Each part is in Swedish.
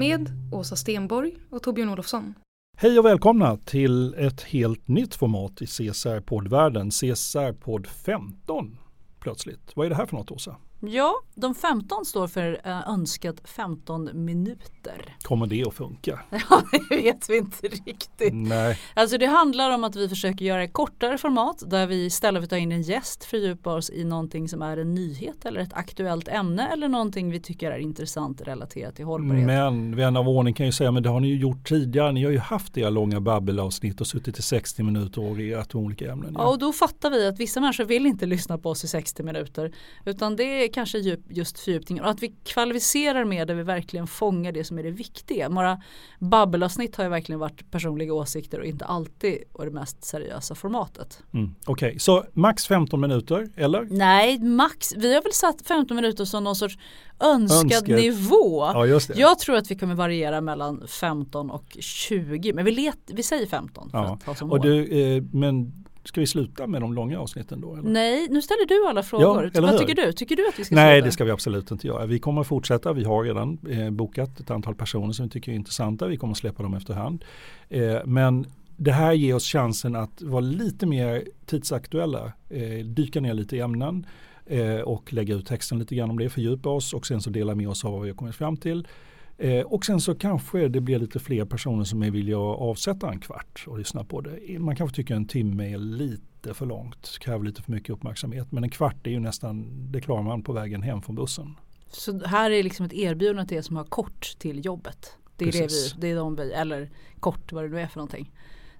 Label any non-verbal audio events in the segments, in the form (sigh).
med Åsa Stenborg och Torbjörn Olofsson. Hej och välkomna till ett helt nytt format i CSR-poddvärlden, CSR-podd 15 plötsligt. Vad är det här för något Åsa? Ja, de 15 står för äh, önskat 15 minuter. Kommer det att funka? (laughs) Ja, det vet vi inte riktigt. Nej. Alltså det handlar om att vi försöker göra ett kortare format där vi istället för att ta in en gäst fördjupar oss i någonting som är en nyhet eller ett aktuellt ämne eller någonting vi tycker är intressant relaterat till hållbarhet. Men vän av ordning kan ju säga, men det har ni ju gjort tidigare. Ni har ju haft era långa babbelavsnitt och suttit i 60 minuter och orerat olika ämnen. Ja. och då fattar vi att vissa människor vill inte lyssna på oss i 60 minuter utan det kanske djup, just fördjupning och att vi kvalificerar mer där vi verkligen fångar det som är det viktiga. Några babbelavsnitt har ju verkligen varit personliga åsikter och inte alltid och det mest seriösa formatet. Mm, Okej, okay. så max 15 minuter eller? Nej, max. Vi har väl satt 15 minuter som någon sorts önskad Önsket. nivå. Ja, Jag tror att vi kommer variera mellan 15 och 20 men vi, let, vi säger 15. För ja. att ha som och du, eh, men Ska vi sluta med de långa avsnitten då? Eller? Nej, nu ställer du alla frågor. Ja, Vad tycker du? Tycker du att vi ska Nej, sluta? det ska vi absolut inte göra. Vi kommer fortsätta. Vi har redan eh, bokat ett antal personer som vi tycker är intressanta. Vi kommer släppa dem efterhand. Eh, men det här ger oss chansen att vara lite mer tidsaktuella. Eh, dyka ner lite i ämnen eh, och lägga ut texten lite grann om det, fördjupa oss och sen så dela med oss av vad vi har kommit fram till. Eh, och sen så kanske det blir lite fler personer som är villiga att avsätta en kvart och lyssna på det. Man kanske tycker en timme är lite för långt, kräver lite för mycket uppmärksamhet. Men en kvart är ju nästan, det klarar man på vägen hem från bussen. Så här är liksom ett erbjudande till er som har kort till jobbet. Det är, det, vi, det är de vi, eller kort vad det nu är för någonting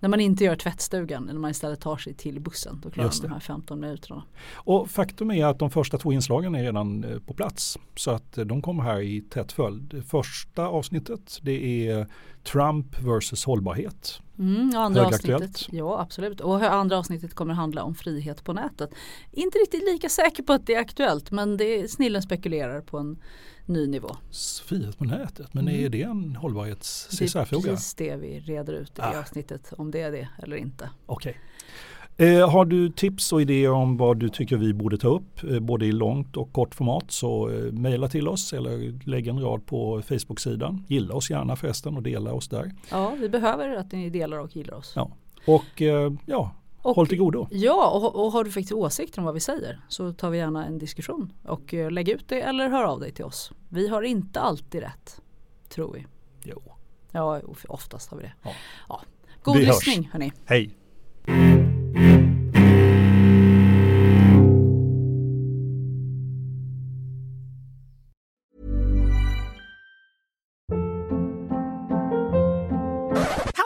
när man inte gör tvättstugan, när man istället tar sig till bussen, då klarar man de här 15 minuterna. Och faktum är att de första två inslagen är redan eh, på plats. Så att eh, de kommer här i tätt följd. Första avsnittet det är Trump versus hållbarhet. Mm, andra avsnittet, ja absolut. Och andra avsnittet kommer handla om frihet på nätet. Inte riktigt lika säker på att det är aktuellt men det, snillen spekulerar på en ny nivå. Frihet på nätet, men mm. är det en hållbarhets CSR-fråga? Det är precis det vi reder ut i ah. avsnittet, om det är det eller inte. Okej. Okay. Eh, har du tips och idéer om vad du tycker vi borde ta upp, eh, både i långt och kort format, så eh, mejla till oss eller lägg en rad på Facebook-sidan. Gilla oss gärna förresten och dela oss där. Ja, vi behöver att ni delar och gillar oss. Ja. Och eh, ja, och, Håll till godo. Ja, och, och, har du faktiskt åsikter om vad vi säger så tar vi gärna en diskussion och uh, lägg ut det eller hör av dig till oss. Vi har inte alltid rätt, tror vi. Jo. Ja, oftast har vi det. Ja. Ja. God vi lyssning hörs. hörni. Hej.